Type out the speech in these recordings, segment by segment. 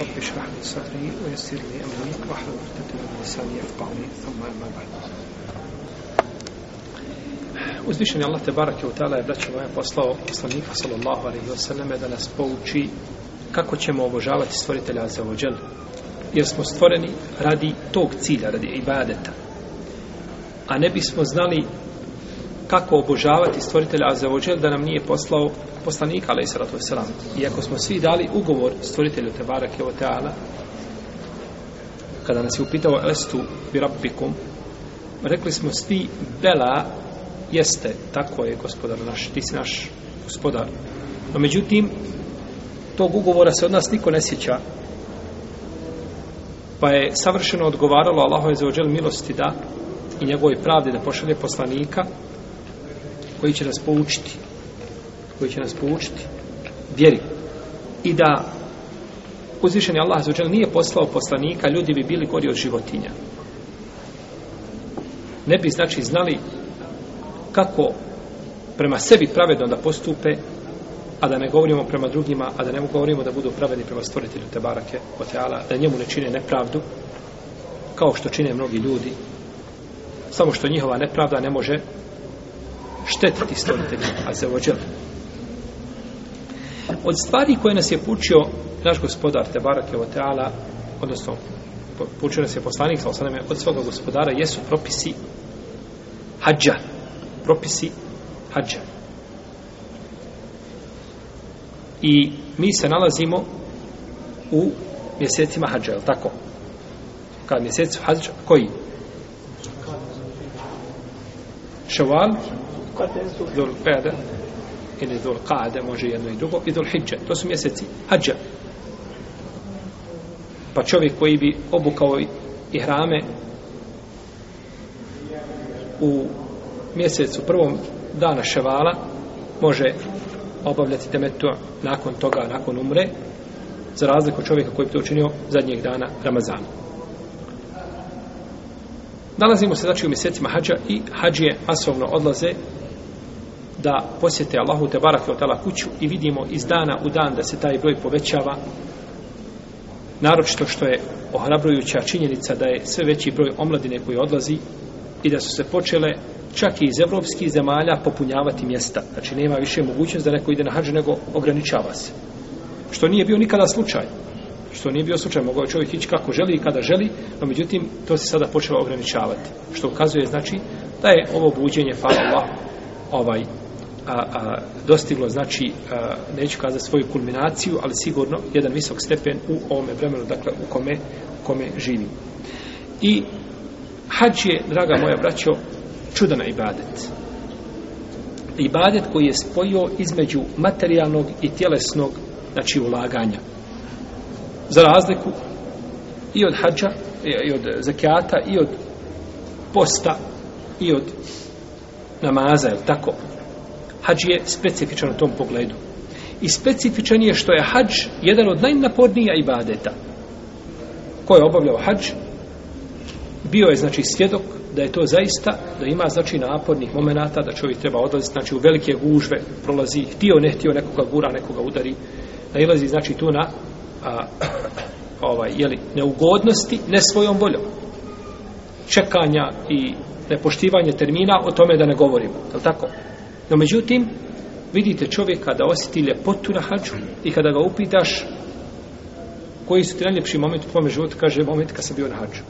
رب اشرح لي صدري ويسر لي امري واحلل عقدة من لساني يفقهوا لي ثم اما بعد Uzvišen je Allah te barake u tala je braćo moja poslao poslanika sallallahu alaihi wa sallam da nas pouči kako ćemo obožavati stvoritelja za ovo djel. Jer smo stvoreni radi tog cilja, radi ibadeta. A ne bismo znali kako obožavati stvoritelja Azevođel da nam nije poslao poslanika ala isratu wasalam. Iako smo svi dali ugovor stvoritelju Tebara Kevoteala kada nas je upitao Estu Birabikum rekli smo svi Bela jeste tako je gospodar naš, ti si naš gospodar. No međutim tog ugovora se od nas niko ne sjeća pa je savršeno odgovaralo Allahove za ođel milosti da i njegove pravde da pošalje poslanika koji će nas poučiti koji će nas poučiti vjeri i da uzvišeni Allah zaučen nije poslao poslanika ljudi bi bili gori od životinja ne bi znači znali kako prema sebi pravedno da postupe a da ne govorimo prema drugima a da ne govorimo da budu pravedni prema stvoritelju te barake oteala da njemu ne čine nepravdu kao što čine mnogi ljudi samo što njihova nepravda ne može štetiti stvoritelju Azeođel. Od stvari koje nas je pučio naš gospodar Tebarak je oteala, odnosno pučio nas je poslanik, sa od svoga gospodara, jesu propisi hađa. Propisi hađa. I mi se nalazimo u mjesecima hađa, je tako? Kad mjesec hađa, koji? Ševal, Dhul Qa'da ili Dhul Qa'da može jedno i drugo i Dhul Hidja, to su mjeseci Hadja pa čovjek koji bi obukao i hrame u mjesecu prvom dana ševala može obavljati temetu nakon toga, nakon umre za razliku čovjeka koji bi to učinio zadnjeg dana Ramazana Nalazimo se znači u mjesecima hađa i hađije masovno odlaze da posjete Allahu te barake od tela kuću i vidimo iz dana u dan da se taj broj povećava naročito što je ohrabrujuća činjenica da je sve veći broj omladine koji odlazi i da su se počele čak i iz evropskih zemalja popunjavati mjesta. Znači nema više mogućnost da neko ide na hađu nego ograničava se. Što nije bio nikada slučaj. Što nije bio slučaj, mogao čovjek ići kako želi i kada želi, no međutim to se sada počelo ograničavati. Što ukazuje znači da je ovo buđenje fa Allah ovaj, a, a, dostiglo, znači, a, neću kazati svoju kulminaciju, ali sigurno jedan visok stepen u ovome vremenu, dakle, u kome, u kome živi. I hađ je, draga moja braćo, čudana ibadet. Ibadet koji je spojio između materijalnog i tjelesnog, znači, ulaganja. Za razliku i od hađa, i od zakijata, i od posta, i od namaza, je tako? hađ je specifičan u tom pogledu. I specifičan je što je hađ jedan od najnapornija ibadeta koje je obavljao hađ. Bio je, znači, svjedok da je to zaista, da ima, znači, napornih momenata, da čovjek treba odlaziti, znači, u velike gužve, prolazi, htio, ne htio, nekoga gura, nekoga udari, da ilazi, znači, tu na a, ovaj, jeli, neugodnosti, ne svojom voljom. Čekanja i nepoštivanje termina, o tome da ne govorimo, je tako? No međutim, vidite čovjeka da osjeti ljepotu na hađu i kada ga upitaš koji su ti najljepši moment u tvojom životu, kaže moment kad sam bio na hađu.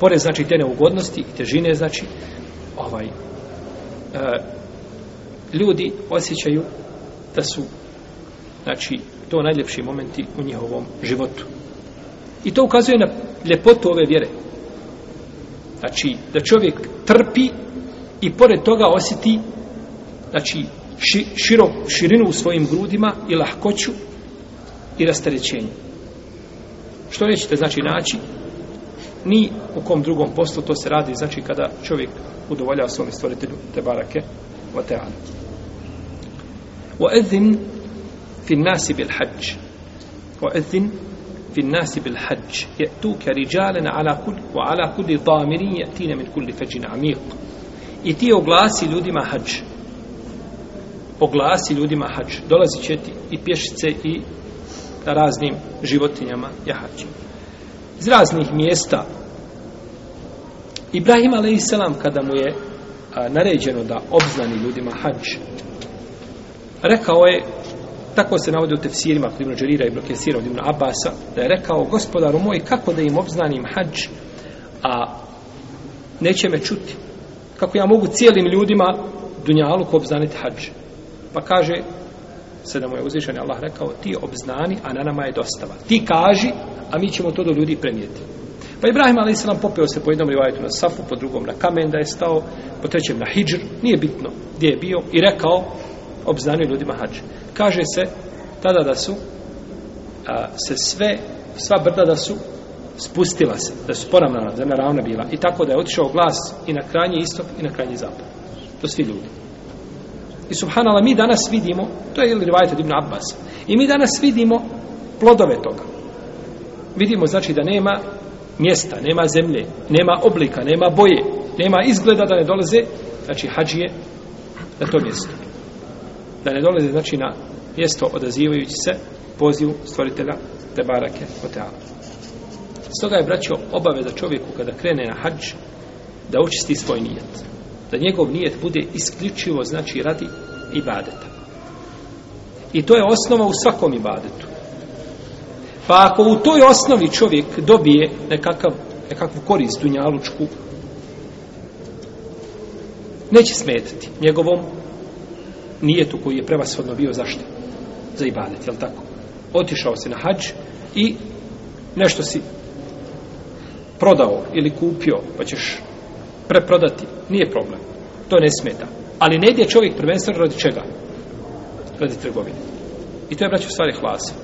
Pored znači te neugodnosti i težine znači ovaj e, ljudi osjećaju da su znači to najljepši momenti u njihovom životu. I to ukazuje na ljepotu ove vjere. Znači, da čovjek trpi i pored toga osjeti znači ši, širok širinu u svojim grudima i lahkoću i rasterećenju što nećete znači naći ni u kom drugom poslu to se radi znači kada čovjek udovolja svom stvoritelju te barake o te ane o edhin fin nasi bil hađ o edhin fin nasi bil hađ je tuke riđalena ala kulli, ala kulli tamirin je tine min kulli feđina amiku i ti oglasi ljudima hađ oglasi ljudima hađ dolazi će ti i pješice i raznim životinjama jahađima iz raznih mjesta Ibrahim a.s. kada mu je naređeno da obznani ljudima hađ rekao je tako se navodi u tefsirima kod Ibn Đerira i Blokesira od Ibn Abasa da je rekao gospodaru moj kako da im obznanim hađ a neće me čuti kako ja mogu cijelim ljudima dunjalu ko obznaniti hađ. Pa kaže, sada mu je uzvišan Allah rekao, ti obznani, a na nama je dostava. Ti kaži, a mi ćemo to do ljudi premijeti. Pa Ibrahim a.s. popeo se po jednom rivajetu na Safu, po drugom na Kamen da je stao, po trećem na Hidžr, nije bitno gdje je bio, i rekao, obznani ljudima hađ. Kaže se, tada da su a, se sve, sva brda da su spustila se, da su poravnana zemlja ravna bila i tako da je otišao glas i na krajnji istok i na krajnji zapad. To svi ljudi. I subhanala, mi danas vidimo, to je ili rivajta Ibn Abbas, i mi danas vidimo plodove toga. Vidimo, znači, da nema mjesta, nema zemlje, nema oblika, nema boje, nema izgleda da ne dolaze, znači, hađije na to mjesto. Da ne dolaze, znači, na mjesto odazivajući se pozivu stvoritelja Tebarake Oteala. Stoga je braćo obave za čovjeku kada krene na hađ da učisti svoj nijet. Da njegov nijet bude isključivo znači radi ibadeta. I to je osnova u svakom ibadetu. Pa ako u toj osnovi čovjek dobije nekakav, nekakvu korist dunjalučku, neće smetiti njegovom nijetu koji je prevashodno bio zašto? Za ibadet, jel tako? Otišao se na hađ i nešto si prodao ili kupio, pa ćeš preprodati, nije problem. To ne smeta. Ali ne ide čovjek prvenstveno radi čega? Radi trgovine. I to je, braćo, stvari hlasa.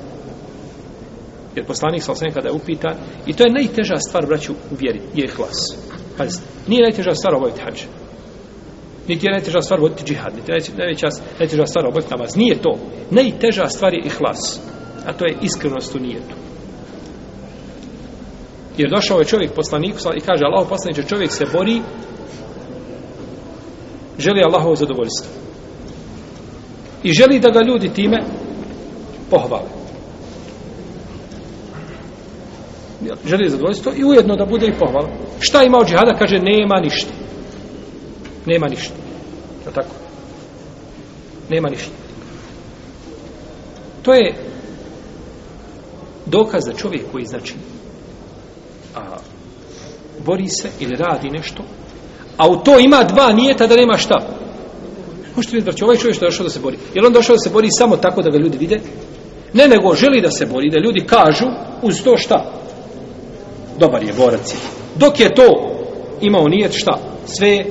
Jer poslanik sa osnovim kada je upitan, i to je najteža stvar, braću, u vjeri, je hlas. Pazite, nije najteža stvar obaviti hađe. Niti je najteža stvar voditi džihad, niti je najveća, najteža stvar obaviti namaz. Nije to. Najteža stvar je ihlas. A to je iskrenost u nijetu. Jer došao je čovjek poslaniku i kaže Allahu poslaniče čovjek se bori želi Allahovo zadovoljstvo. I želi da ga ljudi time pohvale. Želi zadovoljstvo i ujedno da bude i pohvala. Šta ima od džihada? Kaže nema ništa. Nema ništa. Je tako? Nema ništa. To je dokaz da čovjek koji znači a, bori se ili radi nešto, a u to ima dva nijeta da nema šta. Možete vidjeti, braći, znači, ovaj čovjek što je došao da se bori. Je li on došao da se bori samo tako da ga ljudi vide? Ne, nego želi da se bori, da ljudi kažu uz to šta? Dobar je, borac je. Dok je to imao nijet šta? Sve je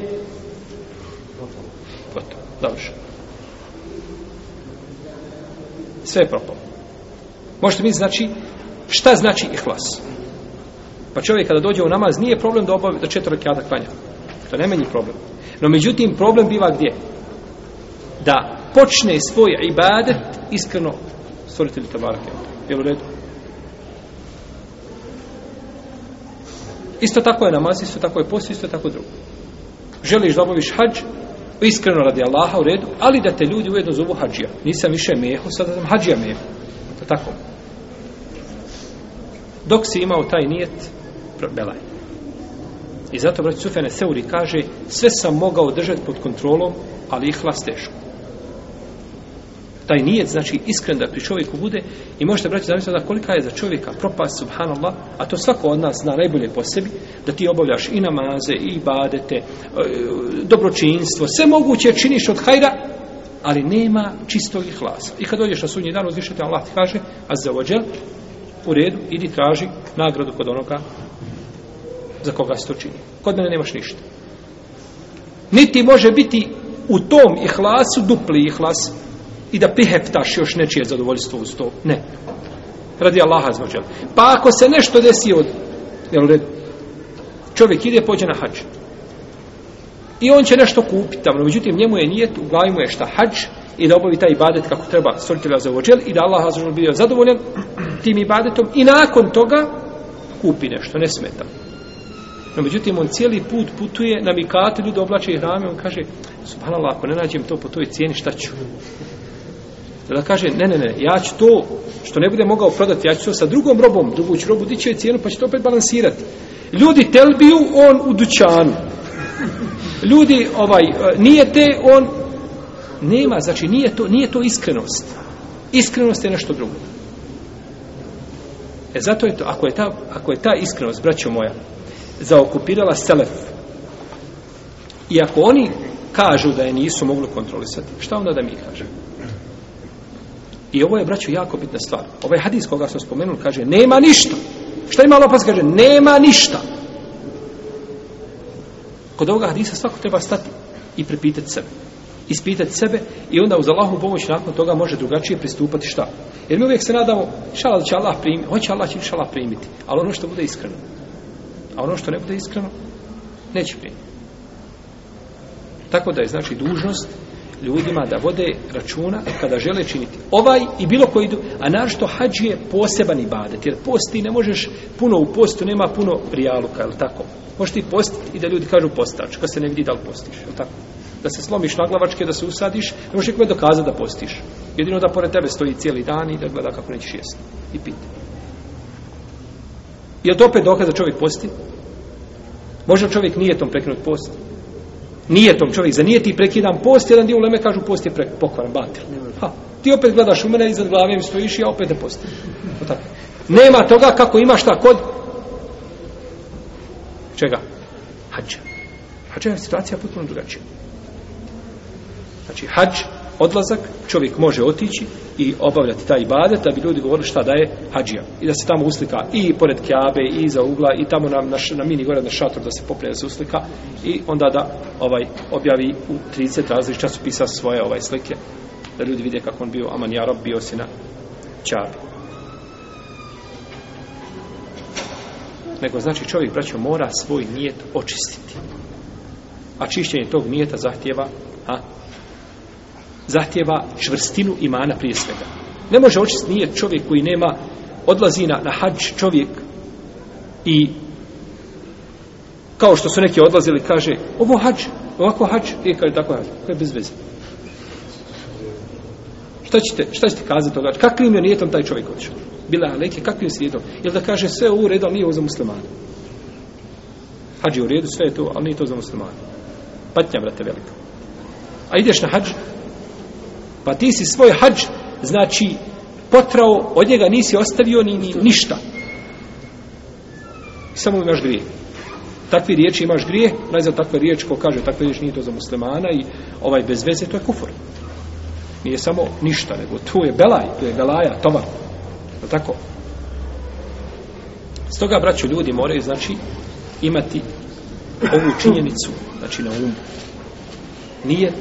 gotovo. Završeno. Sve je propalo. Možete mi znači, šta znači ihlas? Ihlas. Pa čovjek kada dođe u namaz, nije problem da obavi da četiri rekata klanja. To ne meni problem. No međutim problem biva gdje? Da počne svoj ibadet iskreno stvoritelju tabarake. Jel u redu? Isto tako je namaz, isto tako je post, isto tako drugo. Želiš da obaviš hađ, iskreno radi Allaha u redu, ali da te ljudi ujedno zovu hađija. Nisam više meho, sad sam hađija meho. To tako. Dok si imao taj nijet, belaj. I zato brat Sufjane Seuri kaže sve sam mogao držati pod kontrolom, ali ihlas teško. Taj nijet, znači iskren da pri čovjeku bude i možete braći zamisliti da kolika je za čovjeka propast, subhanallah, a to svako od nas zna najbolje po sebi, da ti obavljaš i namaze, i badete, e, dobročinstvo, sve moguće činiš od hajra, ali nema čistog ihlasa. I kad dođeš na sudnji dan, uzvišete, Allah ti kaže, a za ođel, u redu, idi traži nagradu kod onoga za koga se to čini. Kod mene nemaš ništa. Niti može biti u tom ihlasu dupli ihlas i da priheptaš još nečije zadovoljstvo uz to. Ne. Radi Allaha zvođel. Pa ako se nešto desi od... Jel, čovjek ide pođe na hač. I on će nešto kupiti tamo. Međutim, njemu je nijet, u glavi mu je šta hač i da obavi taj ibadet kako treba stvoritelja za ovođel i da Allah bi bio zadovoljan tim ibadetom i nakon toga kupi nešto, ne smeta. No, međutim, on cijeli put putuje na mikate, ljudi oblače i hrame, on kaže, subhanala, ako ne nađem to po toj cijeni, šta ću? Da kaže, ne, ne, ne, ja ću to, što ne bude mogao prodati, ja ću to sa drugom robom, drugu ću robu, diće cijenu, pa će to opet balansirati. Ljudi telbiju, on u dućanu. Ljudi, ovaj, nije te, on nema, znači nije to, nije to iskrenost. Iskrenost je nešto drugo. E zato je to, ako je ta, ako je ta iskrenost, braćo moja, zaokupirala Selef. I ako oni kažu da je nisu mogli kontrolisati, šta onda da mi kažemo? I ovo je, braću, jako bitna stvar. Ovaj hadis koga sam spomenuli kaže, nema ništa. Šta ima Lopas? Kaže, nema ništa. Kod ovoga hadisa svako treba stati i prepitati sebe. Ispitati sebe i onda uz Allahom pomoć nakon toga može drugačije pristupati šta. Jer mi uvijek se nadamo, šala da će Allah primiti, hoće Allah će Allah primiti. Ali ono što bude iskreno. A ono što ne bude iskreno, neće primiti. Tako da je znači dužnost ljudima da vode računa kada žele činiti ovaj i bilo koji idu, a našto hađ je poseban ibadet, jer posti ne možeš puno u postu, nema puno prijaluka, je tako? Možeš ti postiti i da ljudi kažu postač, kad pa se ne vidi da li postiš, je tako? Da se slomiš na glavačke, da se usadiš, ne možeš nikome dokazati da postiš. Jedino da pored tebe stoji cijeli dan i da gleda kako nećeš jesti i piti. Je li to opet dokaz da čovjek posti? Možda čovjek nije tom prekinut post? Nije tom čovjek, zanijeti i prekidam post, jedan dio uleme kažu post je pre, pokvaran, batil. Ha, ti opet gledaš u mene, iznad glave mi stojiš, ja opet ne postim. Nema toga kako imaš šta kod čega? Hadža. Hadža je situacija potpuno drugačija. Znači, hadž, odlazak, čovjek može otići, i obavljati taj ibadet da bi ljudi govorili šta da je hađija i da se tamo uslika i pored kjabe i za ugla i tamo nam na, na mini gore na šator da se popne da se uslika i onda da ovaj objavi u 30 različit časopisa svoje ovaj slike da ljudi vide kako on bio aman jarob bio si na čabi nego znači čovjek braćo mora svoj nijet očistiti a čišćenje tog nijeta zahtjeva a, zahtjeva čvrstinu imana prije svega. Ne može očist nije čovjek koji nema, odlazi na, na hađ čovjek i kao što su neki odlazili, kaže, ovo hađ, ovako hađ, i e, kaže, tako hađ, kaže, bez veze. Šta ćete, šta ćete kazati toga? Kakvim je nijetom taj čovjek hoće? Bila je neke, kakvim je slijedom? Jel da kaže, sve u redu, ali nije ovo za muslimane? Hađ je u redu, sve je to, ali nije to za muslimane. Patnja, brate, velika. A ideš na hađ, Pa ti si svoj hađ, znači, potrao, od njega nisi ostavio ni, ni ništa. I samo imaš grije. Takvi riječi imaš grije, najza takve riječi ko kaže, takve riječi nije to za muslimana i ovaj bez veze, to je kufor. Nije samo ništa, nego tu je belaj, tu je belaja, tova. Je tako? Stoga, braću, ljudi moraju, znači, imati ovu činjenicu, znači na umu. Nijet,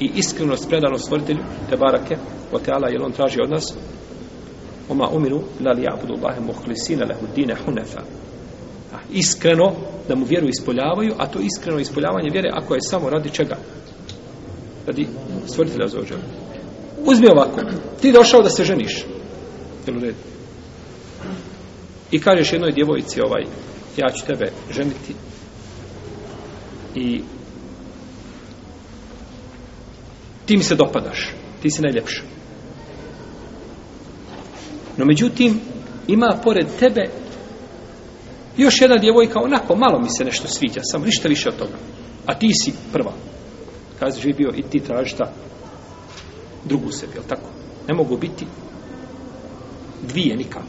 i iskrenost predano stvoritelju te barake o teala jer on traži od nas oma umiru la li abudu Allahe muhlisina lehu dine hunefa a, iskreno da mu vjeru ispoljavaju a to iskreno ispoljavanje vjere ako je samo radi čega radi stvoritelja za ođer uzmi ovako ti došao da se ženiš jel u redu i kažeš jednoj djevojici ovaj ja ću tebe ženiti i ti mi se dopadaš, ti si najljepša. No međutim, ima pored tebe još jedna djevojka, onako, malo mi se nešto sviđa, sam ništa više od toga. A ti si prva. Kaže, živi bio i ti tražiš da drugu sebi, jel tako? Ne mogu biti dvije nikako.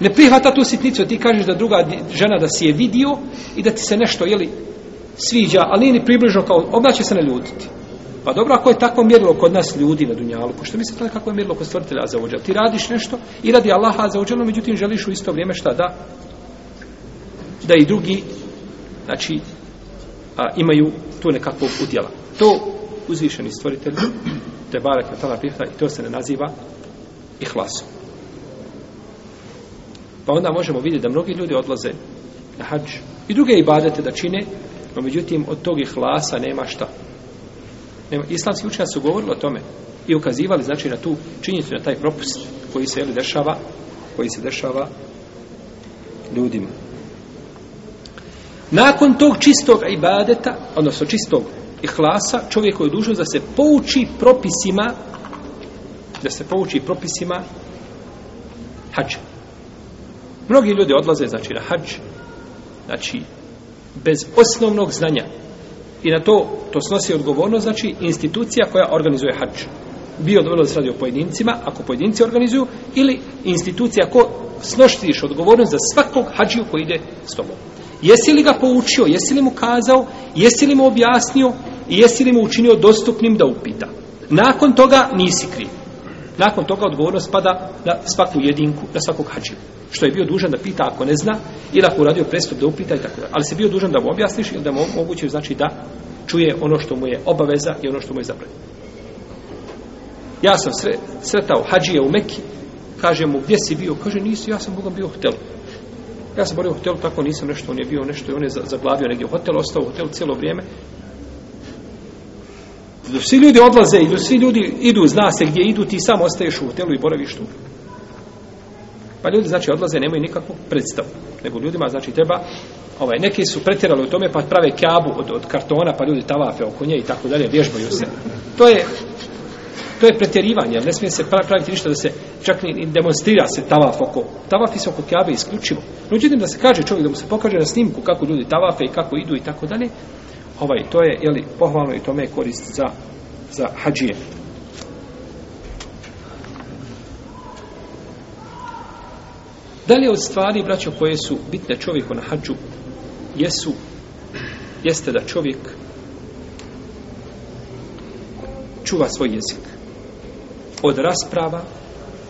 Ne prihvata tu sitnicu, ti kažeš da druga žena da si je vidio i da ti se nešto, jeli, sviđa, ali nije ni približno kao, obraća se ne ljutiti. Pa dobro, ako je takvo mjerilo kod nas ljudi na Dunjalku, što mislite da kako je mjerilo kod stvoritelja Azaođel? Ti radiš nešto i radi Allaha Azaođel, međutim želiš u isto vrijeme šta da da i drugi znači a, imaju tu nekakvog udjela. To uzvišeni stvoritelj te barak na tala prihla i to se ne naziva ihlasom. Pa onda možemo vidjeti da mnogi ljudi odlaze na hađ i druge ibadete da čine No međutim, od tog ihlasa nema šta. Nema, islamski učenjaci su govorili o tome i ukazivali, znači, na tu činjenicu, na taj propust koji se, jel, dešava, koji se dešava ljudima. Nakon tog čistog ibadeta, odnosno čistog ihlasa, čovjek je dužan da se pouči propisima da se pouči propisima hađa. Mnogi ljudi odlaze, znači, na hađ, znači, bez osnovnog znanja. I na to, to snosi odgovorno, znači, institucija koja organizuje hač. Bio dovoljno da se radi o pojedincima, ako pojedinci organizuju, ili institucija ko snoštiš odgovornost za svakog hađiju koji ide s tobom. Jesi li ga poučio, jesi li mu kazao, jesi li mu objasnio i jesi li mu učinio dostupnim da upita. Nakon toga nisi kriv. Nakon toga odgovornost pada na svaku jedinku, na svakog hađiju što je bio dužan da pita ako ne zna ili ako uradio prestup da upita i tako da. Ali se bio dužan da mu objasniš ili da mu moguće znači da čuje ono što mu je obaveza i ono što mu je zabranjeno. Ja sam sre, sretao Hadžije u Mekki, kaže mu gdje si bio? Kaže nisi, ja sam Bogom bio u hotelu. Ja sam bio u hotelu, tako nisam nešto, on je bio nešto i on je zaglavio negdje u hotelu, ostao u hotelu cijelo vrijeme. Svi ljudi odlaze, svi ljudi idu, zna se gdje idu, ti sam ostaješ u hotelu i boraviš tu. Pa ljudi znači odlaze, nemaju nikakvu predstavu. Nego ljudima znači treba ovaj neki su pretjerali u tome pa prave kjabu od, od kartona, pa ljudi tavafe oko nje i tako dalje, vježbaju se. To je to je pretjerivanje, ne smije se praviti ništa da se čak ni demonstrira se tavaf oko. Tavafi se oko kjabe isključivo. Međutim da se kaže čovjek da mu se pokaže na snimku kako ljudi tavafe i kako idu i tako dalje, ovaj to je je li pohvalno i tome je korist za za hadžije. Dalje od stvari, braćo, koje su bitne čovjeku na hađu, jesu, jeste da čovjek čuva svoj jezik od rasprava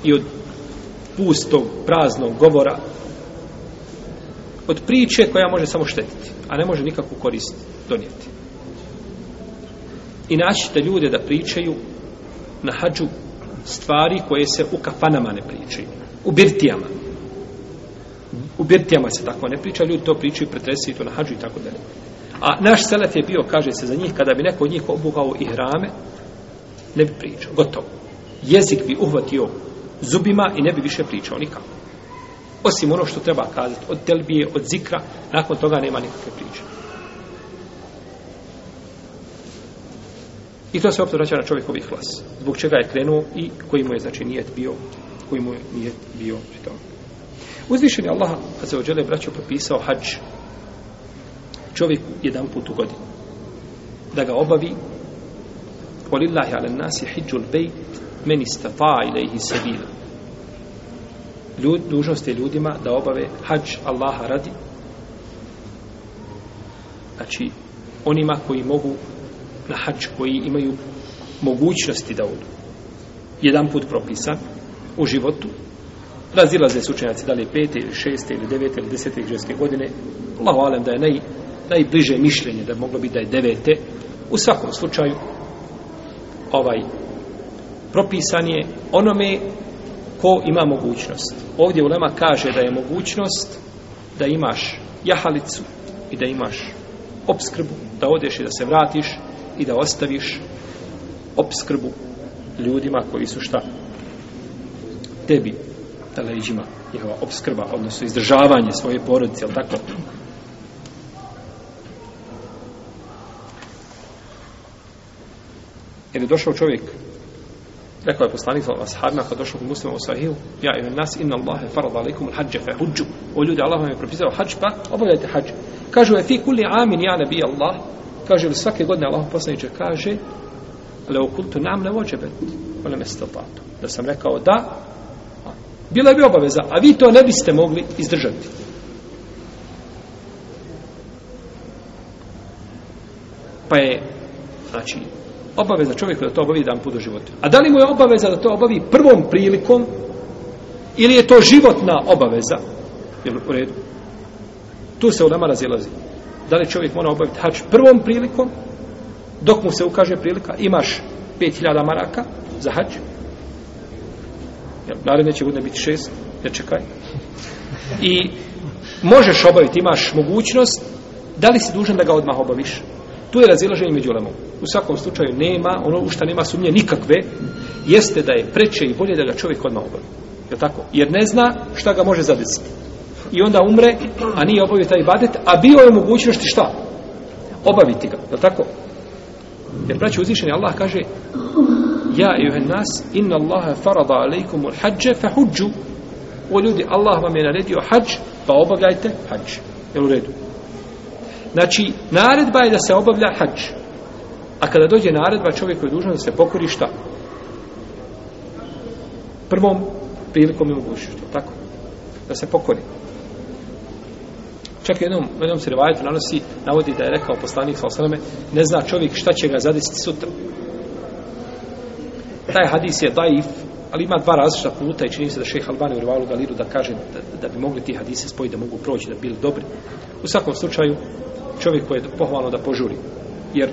i od pustog, praznog govora, od priče koja može samo štetiti, a ne može nikakvu korist donijeti. I naćite ljude da pričaju na hađu stvari koje se u kafanama ne pričaju, u birtijama. U birtijama se tako ne priča, ljudi to pričaju, pretresuju to na hađu i tako dalje. A naš selet je bio, kaže se za njih, kada bi neko od njih obuhao i hrame, ne bi pričao, gotovo. Jezik bi uhvatio zubima i ne bi više pričao nikako. Osim ono što treba kazati, od telbije, od zikra, nakon toga nema nikakve priče. I to se opet vraća na čovjekovih vlas, zbog čega je krenuo i koji mu je, znači, nijet bio, koji mu je nijet bio pri tome. Uzvišen je Allah, a se ođele braću, propisao hađ čovjeku jedan put u godinu. Da ga obavi Walillahi ala nasi hijđul bejt meni stafa ilaihi sabila. Ljud, dužnost je ljudima da obave hađ Allaha radi. Znači, onima koji mogu na hađ, koji imaju mogućnosti da odu. Jedan put propisan u životu, razilaze su učenjaci da li je pete ili šeste ili devete ili desete iđeske godine Allah valem da je naj, najbliže mišljenje da moglo biti da je devete u svakom slučaju ovaj propisan je onome ko ima mogućnost ovdje ulema kaže da je mogućnost da imaš jahalicu i da imaš obskrbu da odeš i da se vratiš i da ostaviš obskrbu ljudima koji su šta tebi na leđima njihova obskrba, odnosno izdržavanje svoje porodice, jel tako? Jer je došao čovjek, rekao je poslanik za ashabima, kad došao kod muslima u sahiju, ja imam nas, inna Allahe farad alaikum hađe fe huđu. O ljudi, Allah vam je propisao hađ, pa obavljajte hađ. Kažu je, fi kulli amin, ja nebi Allah, kaže li svake godine Allah poslaniče, kaže, le okultu nam ne vođe bet, ole me stavlato. Da sam rekao da, Bila bi obaveza, a vi to ne biste mogli izdržati. Pa je, znači, obaveza čovjeku da to obavi dan put u životu. A da li mu je obaveza da to obavi prvom prilikom ili je to životna obaveza? Je u redu? Tu se u nama razilazi. Da li čovjek mora obaviti hač prvom prilikom dok mu se ukaže prilika imaš 5000 maraka za hač Naredne će godine biti šest, ne čekaj. I možeš obaviti, imaš mogućnost, da li si dužan da ga odmah obaviš? Tu je razilaženje među lemom. U svakom slučaju nema, ono u šta nema sumnje nikakve, jeste da je preče i bolje da ga čovjek odmah obavi. Je tako? Jer ne zna šta ga može zadesiti. I onda umre, a nije obavio taj badet, a bio je mogućnost šta? Obaviti ga, je tako? Jer praći uzvišeni Allah kaže ja i ovaj nas, inna Allahe farada alaikumul hađe fe huđu. O ljudi, Allah vam je naredio hađ, pa obavljajte hađ. Jel u redu? Znači, naredba je da se obavlja hađ. A kada dođe naredba, čovjek je dužan da se pokori šta? Prvom prilikom je mogućno što, tako? Da se pokori. Čak jednom, jednom se rivajetu nanosi, navodi da je rekao poslanik sa osaname, ne zna čovjek šta će ga zadesiti sutra taj hadis je daif, ali ima dva različita puta i čini se da šeha Albani u Rivalu Galiru da kaže da, da bi mogli ti hadise spojiti da mogu proći, da bi bili dobri. U svakom slučaju, čovjek koji je pohvalno da požuri. Jer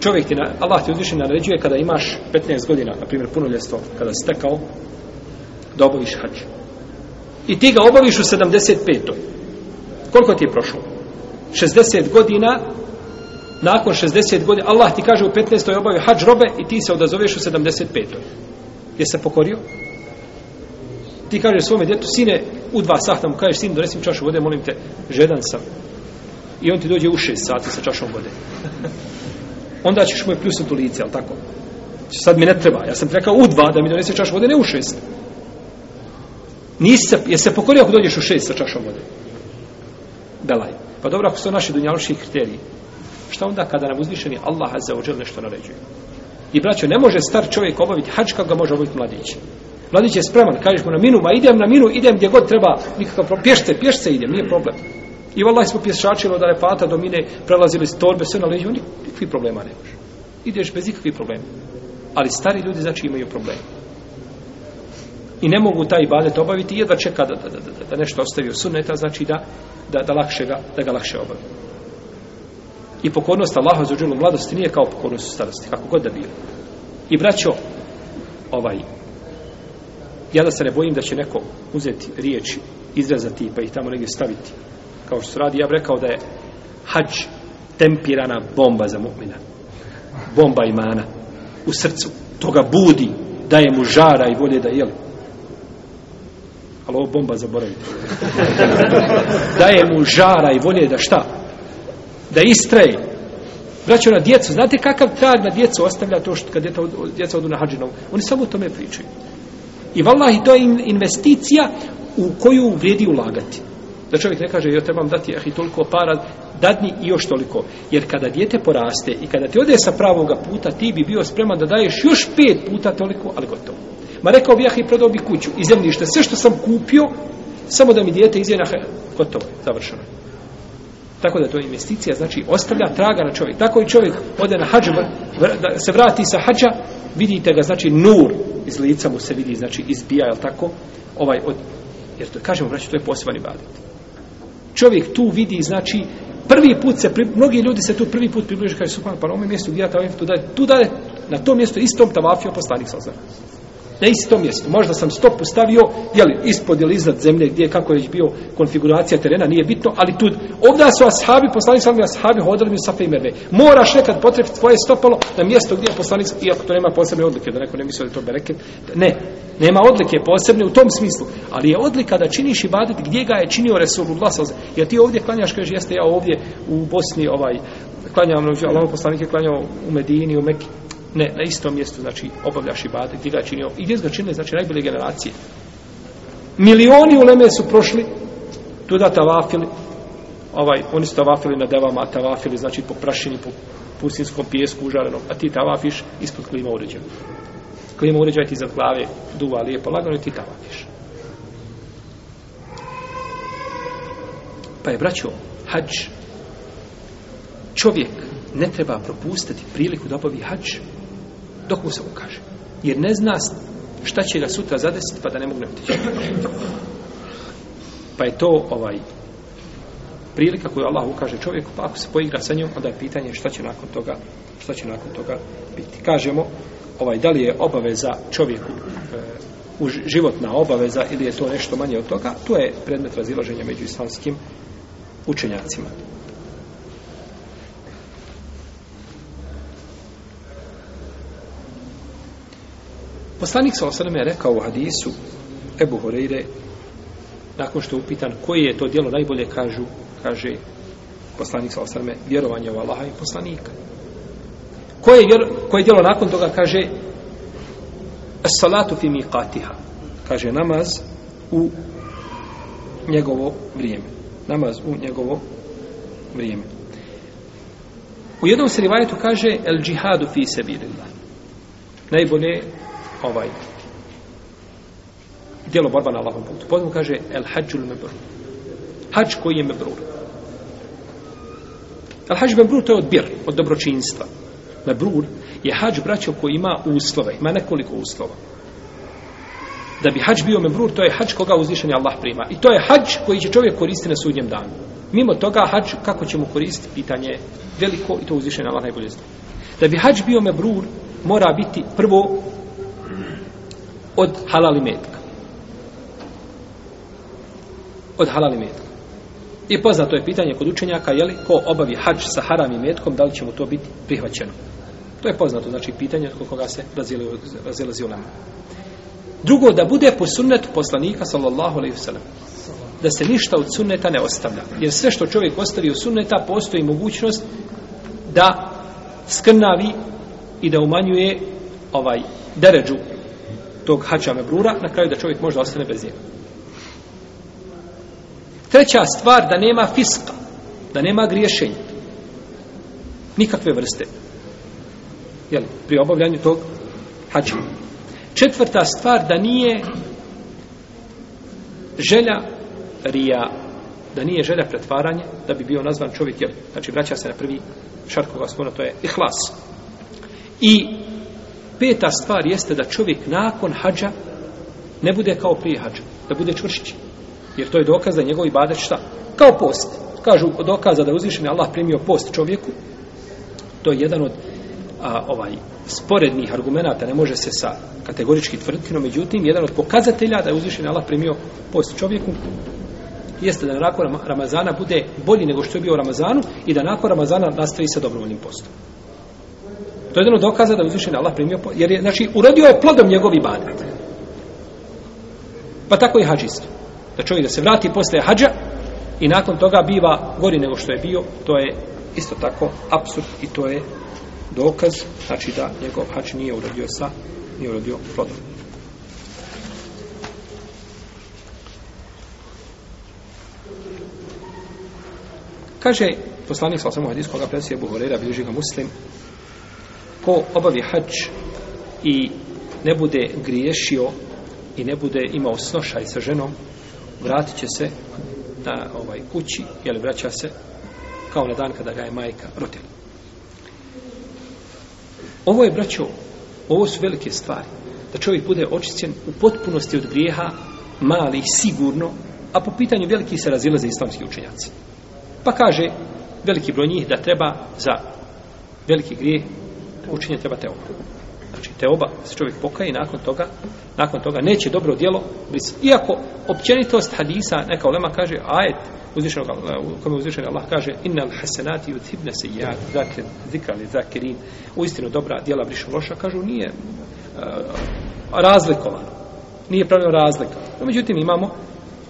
čovjek ti, na, Allah ti uzviše naređuje kada imaš 15 godina, na primjer punoljestvo, kada si tekao, da obaviš hađ. I ti ga obaviš u 75. Koliko ti je prošlo? 60 godina nakon 60 godina, Allah ti kaže u 15. obave hađ robe i ti se odazoveš u 75. Je se pokorio? Ti kaže svome djetu, sine, u dva sahta mu kažeš, sin, donesim čašu vode, molim te, žedan sam. I on ti dođe u 6 sati sa čašom vode. Onda ćeš mu je pljusnuti u lice, ali tako? Sad mi ne treba. Ja sam ti rekao u dva da mi donese čašu vode, ne u 6. Nisi se, je se pokorio ako dođeš u 6 sa čašom vode? Belaj. Pa dobro, ako su to naši dunjaloški kriteriji, Šta onda kada nam uzvišeni Allah za ođel nešto naređuje? I braćo, ne može star čovjek obaviti hač kako ga može obaviti mladić. Mladić je spreman, kažeš mu na minu, ma idem na minu, idem gdje god treba, nikakav problem. Pješce, pješce idem, nije problem. I vallaj smo pješačili od Arefata do mine, prelazili s torbe, sve na leđu, nikakvi problema ne može. Ideš bez ikakvih problema. Ali stari ljudi znači imaju problem. I ne mogu taj ibadet obaviti, jedva čeka da, da, da, da, da nešto ostavi u sunneta, znači da, da, da, lakše ga, da ga lakše obavi. I pokornost Allaha za uđenu mladosti nije kao pokornost u starosti, kako god da bilo. I braćo, ovaj, ja da se ne bojim da će neko uzeti riječ, izrezati pa ih tamo negdje staviti. Kao što se radi, ja bih rekao da je hađ tempirana bomba za mu'mina. Bomba imana u srcu. To ga budi, daje mu žara i volje da jeli. Ali ovo bomba zaboravite. daje mu žara i volje da šta? Šta? da istraje. Vraćaju na djecu. Znate kakav trag na djecu ostavlja to što kad djeta, djeca odu na hađinovu? Oni samo o tome pričaju. I vallahi to je investicija u koju vrijedi ulagati. Da čovjek ne kaže, joj trebam dati eh, i toliko para, dadni i još toliko. Jer kada dijete poraste i kada ti ode sa pravoga puta, ti bi bio spreman da daješ još pet puta toliko, ali gotovo. Ma rekao bi, ja ah, i prodao bi kuću i zemljište, sve što sam kupio, samo da mi dijete izvije na hajde. Gotovo, završeno je. Tako da to je investicija, znači ostavlja traga na čovjek. Tako i čovjek ode na hađu, se vrati sa hađa, vidite ga, znači nur iz lica mu se vidi, znači izbija, jel tako? Ovaj, od, jer to, kažemo, braći, znači, to je poseban ibadet. Čovjek tu vidi, znači, prvi put se, pri, mnogi ljudi se tu prvi put približaju, kaže, su pa na ovom mjestu, gdje ja tavafio, tu dalje, na tom mjestu istom tavafio poslanik sa znači na istom mjestu. Možda sam stopu stavio, jeli, ispod ili iznad zemlje, gdje je kako je bio konfiguracija terena, nije bitno, ali tu, ovdje su ashabi, poslanik sam ashabi, hodali mi u Safa i Merve. Moraš nekad potrebiti tvoje stopalo na mjesto gdje je poslanik, iako to nema posebne odlike, da neko ne misli da to bereke, ne, nema odlike posebne u tom smislu, ali je odlika da činiš ibadet gdje ga je činio Resulullah, jer ti ovdje klanjaš, kažeš, jeste ja ovdje u Bosni, ovaj, klanjam, Allah poslanik je klanjao u Medini, u Mekiji, ne, na istom mjestu, znači, obavljaš ibadet, gdje ga činio, i gdje ga činili, znači, najbolje generacije. Milioni uleme su prošli, tu da tavafili, ovaj, oni su tavafili na devama, tavafili, znači, po prašini, po pustinskom pjesku užarenom, a ti tavafiš ispod klima uređaja. Klima uređaja ti za glave duva lijepo, lagano, i ti tavafiš. Pa je, braćo, hađ, čovjek ne treba propustiti priliku da obavi hađ, dok mu se ukaže. Jer ne zna šta će ga sutra zadesiti pa da ne mogne otići. Pa je to ovaj prilika koju Allah ukaže čovjeku, pa ako se poigra sa njom, onda je pitanje šta će nakon toga, šta će nakon toga biti. Kažemo, ovaj da li je obaveza čovjeku e, životna obaveza ili je to nešto manje od toga, to je predmet razilaženja među islamskim učenjacima. Poslanik sa osadom je rekao u hadisu Ebu Horeire nakon što je upitan koje je to djelo najbolje kažu, kaže poslanik sa osadom vjerovanje u Allaha i poslanika. Koje je, vjero, koje je djelo nakon toga kaže salatu fi mi katiha kaže namaz u njegovo vrijeme namaz u njegovo vrijeme u jednom se rivajetu kaže el džihadu fi sebi najbolje ovaj djelo borba na Allahom putu. Potom kaže El hađul mebrur. Hađ koji je mebrur. El hađ mebrur to je odbir od dobročinstva. Mebrur je hađ braćo koji ima uslove. Ima nekoliko uslova. Da bi hađ bio mebrur, to je hađ koga uzvišen Allah prima. I to je hađ koji će čovjek koristiti na sudnjem danu. Mimo toga, hađ, kako će mu koristiti, pitanje je veliko i to uzvišen Allah najbolje zna. Da bi hađ bio mebrur, mora biti prvo od halal i metka. Od halal i metka. I poznato je pitanje kod učenjaka, je li ko obavi hađ sa haram i metkom, da li će mu to biti prihvaćeno? To je poznato, znači pitanje od koga se razilazi u nama. Drugo, da bude po sunnetu poslanika, sallallahu alaihi wasallam, da se ništa od sunneta ne ostavlja. Jer sve što čovjek ostavi od sunneta, postoji mogućnost da skrnavi i da umanjuje ovaj deređu tog hađa mebrura, na kraju da čovjek možda ostane bez njega. Treća stvar, da nema fiska, da nema griješenja. Nikakve vrste. Jel, pri obavljanju tog hađa. Četvrta stvar, da nije želja rija, da nije želja pretvaranje, da bi bio nazvan čovjek, jel, znači vraća se na prvi šart koga smo, to je ihlas. I peta stvar jeste da čovjek nakon hađa ne bude kao prije hađa, da bude čvršći. Jer to je dokaz da njegov ibadet šta? Kao post. Kažu dokaza da uzvišen je Allah primio post čovjeku. To je jedan od a, ovaj sporednih argumenta, ne može se sa kategorički tvrditi, no međutim, jedan od pokazatelja da je uzvišen Allah primio post čovjeku jeste da nakon Ramazana bude bolji nego što je bio u Ramazanu i da nakon Ramazana nastavi sa dobrovoljnim postom. To je jedan od dokaza da je uzvišen Allah primio, jer je, znači, urodio je plodom njegov ibadet. Pa tako i hađ isto. Da čovjek da se vrati posle hađa i nakon toga biva gori nego što je bio, to je isto tako absurd i to je dokaz, znači da njegov hađ nije urodio sa, nije urodio plodom. Kaže poslanik sa osam u hadisku, koga presije Buhorera, bilježi ga muslim, ko obavi hač i ne bude griješio i ne bude imao snošaj sa ženom, vratit će se na ovaj kući, jel vraća se kao na dan kada ga je majka rotila. Ovo je, braćo, ovo su velike stvari. Da čovjek bude očišćen u potpunosti od grijeha, mali, sigurno, a po pitanju veliki se razilaze islamski učenjaci. Pa kaže veliki broj njih da treba za veliki grijeh učinje treba teoba. Znači, teoba se čovjek pokaje i nakon toga, nakon toga neće dobro dijelo brisati. Iako općenitost hadisa, neka ulema kaže, ajet, uzvišenog, eh, kome uzvišen Allah kaže, innal hasenati uthibne se ja, zakrin, zikali, zakirin, u istinu dobra dijela brišu loša, kažu, nije uh, razlikovano. Nije pravilno razlika. No, međutim, imamo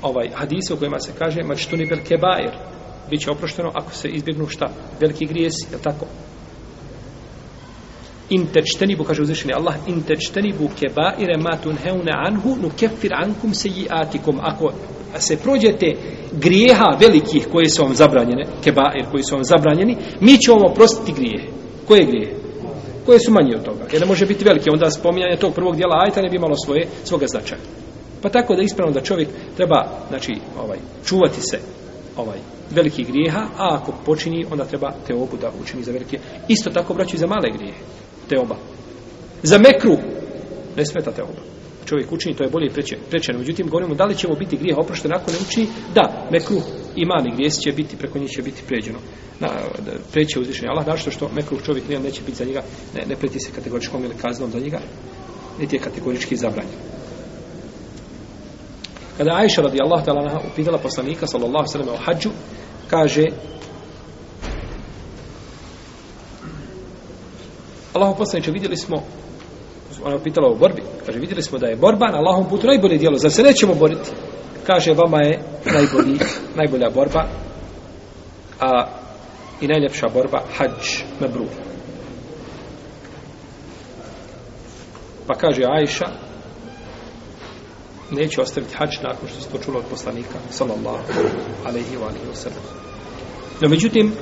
ovaj hadis u kojima se kaže, mačtuni bel kebair, bit će oprošteno ako se izbjegnu šta? Veliki grijesi, je tako? in tečteni bu, kaže uzvišeni Allah, in tečteni bu keba i rematun heune anhu, nu kefir ankum se i atikum. Ako se prođete grijeha velikih koje su vam zabranjene, keba i koji su vam zabranjeni, mi ćemo vam oprostiti grijehe. Koje grijehe? Koje su manje od toga? Jer ne može biti velike. Onda spominjanje tog prvog dijela ajta ne bi imalo svoje, svoga značaja. Pa tako da ispravno da čovjek treba znači, ovaj, čuvati se ovaj velikih grijeha, a ako počini, onda treba te obuda učini za velike. Isto tako braću i za male grijehe te oba. Za mekru ne smeta te oba. Čovjek učini, to je bolje preče, prečeno. Međutim, govorimo, da li će mu biti grijeh oprošten ako ne učini? Da, mekru i mali grijes će biti, preko njih će biti pređeno. Na, preće uzvišenje Allah, našto što mekru čovjek nije, neće biti za njega, ne, ne preti se kategoričkom ili kaznom za njega, niti je kategorički zabranjen. Kada Aisha radijallahu ta'ala upitala poslanika sallallahu sallam o hađu, kaže Allahu poslaniče, vidjeli smo ona je pitala o borbi. Kaže, vidjeli smo da je borba na Allahom putu najbolje dijelo. Zar se nećemo boriti? Kaže, vama je najbolji, najbolja borba a, i najljepša borba hađ mebru. Pa kaže Ajša neće ostaviti hađ nakon što se to čulo od poslanika sallallahu alaihi wa alaihi wa sallam. No, međutim,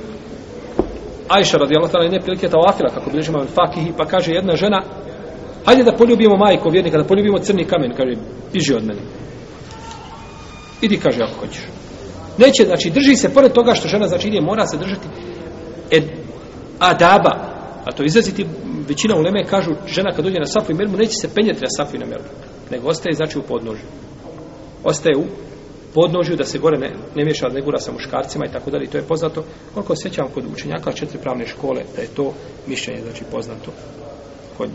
Ajša radijallahu ta'ala ne prilike tawafila kako bliže imam fakih pa kaže jedna žena hajde da poljubimo majku vjernika da poljubimo crni kamen kaže piži od mene idi kaže ako hoćeš neće znači drži se pored toga što žena znači ide mora se držati ed, adaba a to izaziti većina uleme kažu žena kad dođe na safu i mermu neće se penjeti na safu i na mermu nego ostaje znači u podnožju ostaje u podnožju da se gore ne, ne miješa negura sa muškarcima i tako dalje to je poznato koliko sjećam kod učenjaka četiri pravne škole da je to mišljenje znači poznato kod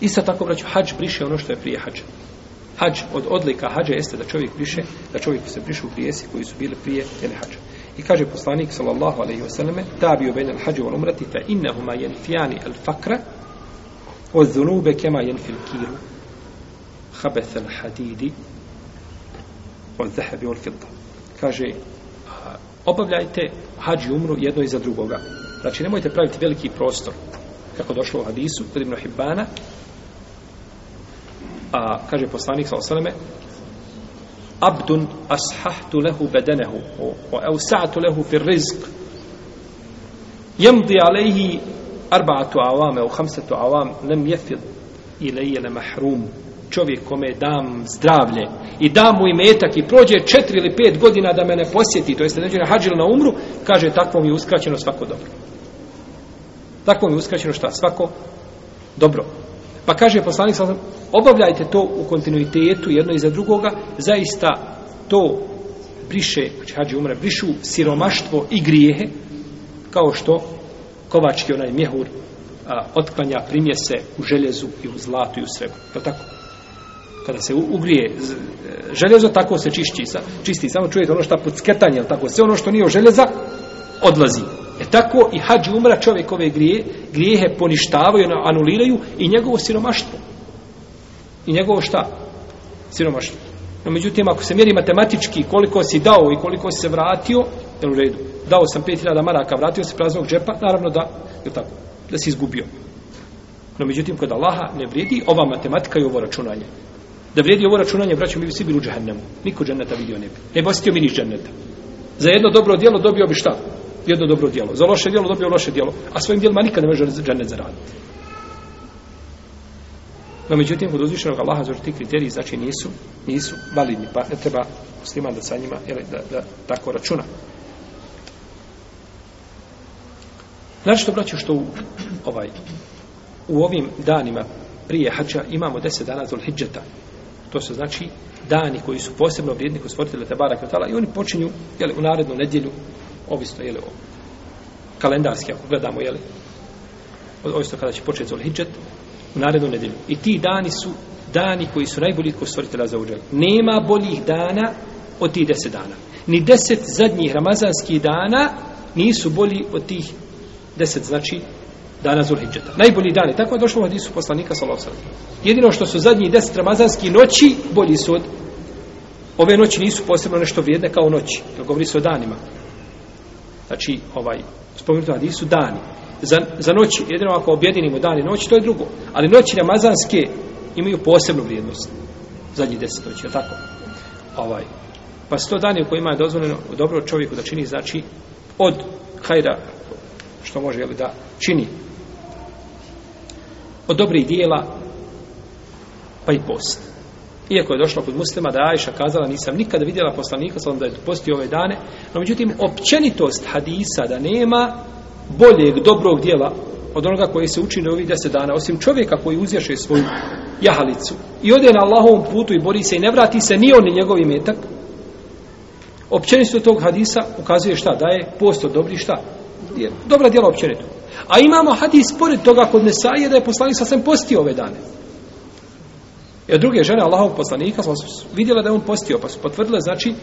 Isto tako braću hađ briše ono što je prije hađa hađ od odlika hađa jeste da čovjek briše da čovjek se briše u grijesi koji su bili prije ili hađa I kaže poslanik sallallahu alejhi ve selleme: "Ta bi ubayna al-hajj wal umrati fa innahuma yanfiyani al-faqra wa al-dhunuba kama yanfi al-kiru khabath al-hadidi zahebi ul fitta. Kaže, obavljajte hađ i umru jedno iza drugoga. Znači, nemojte praviti veliki prostor. Kako došlo u hadisu, kod ibn Hibbana, a kaže poslanik sa osaleme, abdun ashahtu lehu bedenehu, o eusatu lehu fir rizk, jemdi alehi arbaatu avame, u hamsetu avam, nem jefid ilaje le mahrumu čovjek kome dam zdravlje i dam mu imetak i prođe četiri ili pet godina da me ne posjeti, to jeste neđe na hađil na umru, kaže takvom je uskraćeno svako dobro. Takvom je uskraćeno šta? Svako dobro. Pa kaže poslanik, obavljajte to u kontinuitetu jedno iza drugoga, zaista to briše, znači hađi umre, brišu siromaštvo i grijehe, kao što kovački onaj mjehur a, otklanja primjese u željezu i u zlatu i u srebu. Je tako? kada se ugrije e, željezo, tako se čišći, sa, čisti. Samo čujete ono što pucketanje, ali tako, sve ono što nije od željeza, odlazi. E tako i hađi umra čovjek ove grije, grijehe poništavaju, anuliraju i njegovo siromaštvo. I njegovo šta? Siromaštvo. No, međutim, ako se mjeri matematički koliko si dao i koliko si se vratio, jel u redu, dao sam 5000 maraka, vratio se praznog džepa, naravno da, jel tako, da si izgubio. No, međutim, kod Allaha ne vrijedi ova matematika i ovo računanje da vrijedi ovo računanje, braćom, mi bi svi bili u džahennemu. Niko dženneta vidio ne bi. Ne bi osjetio mi niš dženneta. Za jedno dobro djelo dobio bi šta? Jedno dobro djelo. Za loše djelo dobio loše djelo. A svojim djelima nikad ne može džennet zaraditi. No, međutim, kod uzvišenog Allaha, zašto ti kriteriji, znači, nisu, nisu validni. Pa ne treba musliman da sa njima, jel, da, da tako računa. Znači što, braćo, što u, ovaj, u ovim danima prije hađa imamo deset dana zul hijđeta, To su znači dani koji su posebno vrijedni kod stvoritelja Tebara Kvetala i oni počinju jeli, u narednu nedjelju, ovisno jeli, o, kalendarski, ako gledamo, jeli, ovisno kada će početi Zulhidžet, u narednu nedjelju. I ti dani su dani koji su najbolji kod stvoritelja za uđelj. Nema boljih dana od tih deset dana. Ni deset zadnjih ramazanskih dana nisu bolji od tih deset, znači, dana Zulhidžeta. Najbolji dan je tako je došlo u hadisu poslanika Salosana. Jedino što su zadnji deset ramazanski noći bolji su od ove noći nisu posebno nešto vrijedne kao noći. To govori se o danima. Znači, ovaj, spomenuti hadisu dani. Za, za noći, jedino ako objedinimo dani noći, to je drugo. Ali noći ramazanske imaju posebnu vrijednost. Zadnji deset noći, je tako? Ovaj, pa sto dani u kojima je dozvoljeno dobro čovjeku da čini, znači, od hajra što može jeli, da čini od dobrih dijela pa i post. Iako je došlo kod muslima da Ajša kazala nisam nikada vidjela poslanika sa da je postio ove dane, no međutim općenitost hadisa da nema boljeg dobrog dijela od onoga koji se učine ovih deset dana, osim čovjeka koji uzješe svoju jahalicu i ode na Allahovom putu i bori se i ne vrati se ni on ni njegov imetak, općenitost tog hadisa ukazuje šta? Da je post od dobrih šta? Dobra dijela općenitost. A imamo hadis pored toga kod Nesaije da je poslanik sasvim postio ove dane. I od druge žene Allahovog poslanika smo vidjela da je on postio, pa su potvrdile, znači,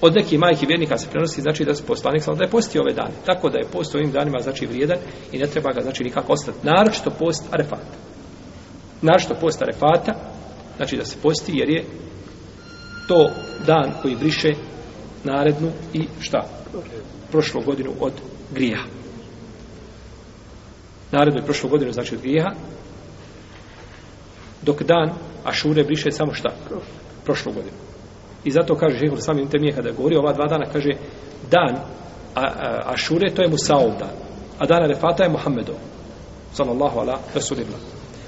od nekih majki vjernika se prenosi, znači da su poslanik sasvim da je postio ove dane. Tako da je post ovim danima, znači, vrijedan i ne treba ga, znači, nikako ostati. Naročito post arefata. Naročito post arefata, znači da se posti, jer je to dan koji briše narednu i šta? prošlu godinu od grijeha narednoj prošlo godine, znači od grijeha, dok dan Ašure briše samo šta? Prošlu godinu. I zato kaže Žehul sami im temije kada govori, ova dva dana kaže dan a, a, Ašure to je Musaov dan, a dan Arefata je Muhammedov. Sallallahu ala Rasulillah.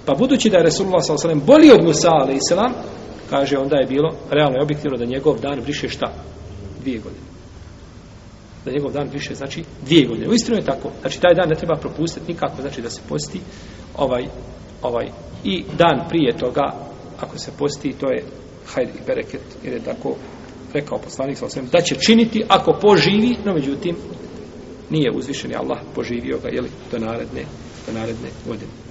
Pa budući da je Rasulullah sallallahu ala bolji od Musa ala islam, kaže onda je bilo realno i objektivno da njegov dan briše šta? Dvije godine da njegov dan više znači dvije godine. Uistinu je tako. Znači taj dan ne treba propustiti nikako, znači da se posti ovaj ovaj i dan prije toga ako se posti to je hajde i bereket jer je tako rekao poslanik sa da će činiti ako poživi, no međutim nije uzvišeni Allah poživio ga je li do naredne do naredne godine.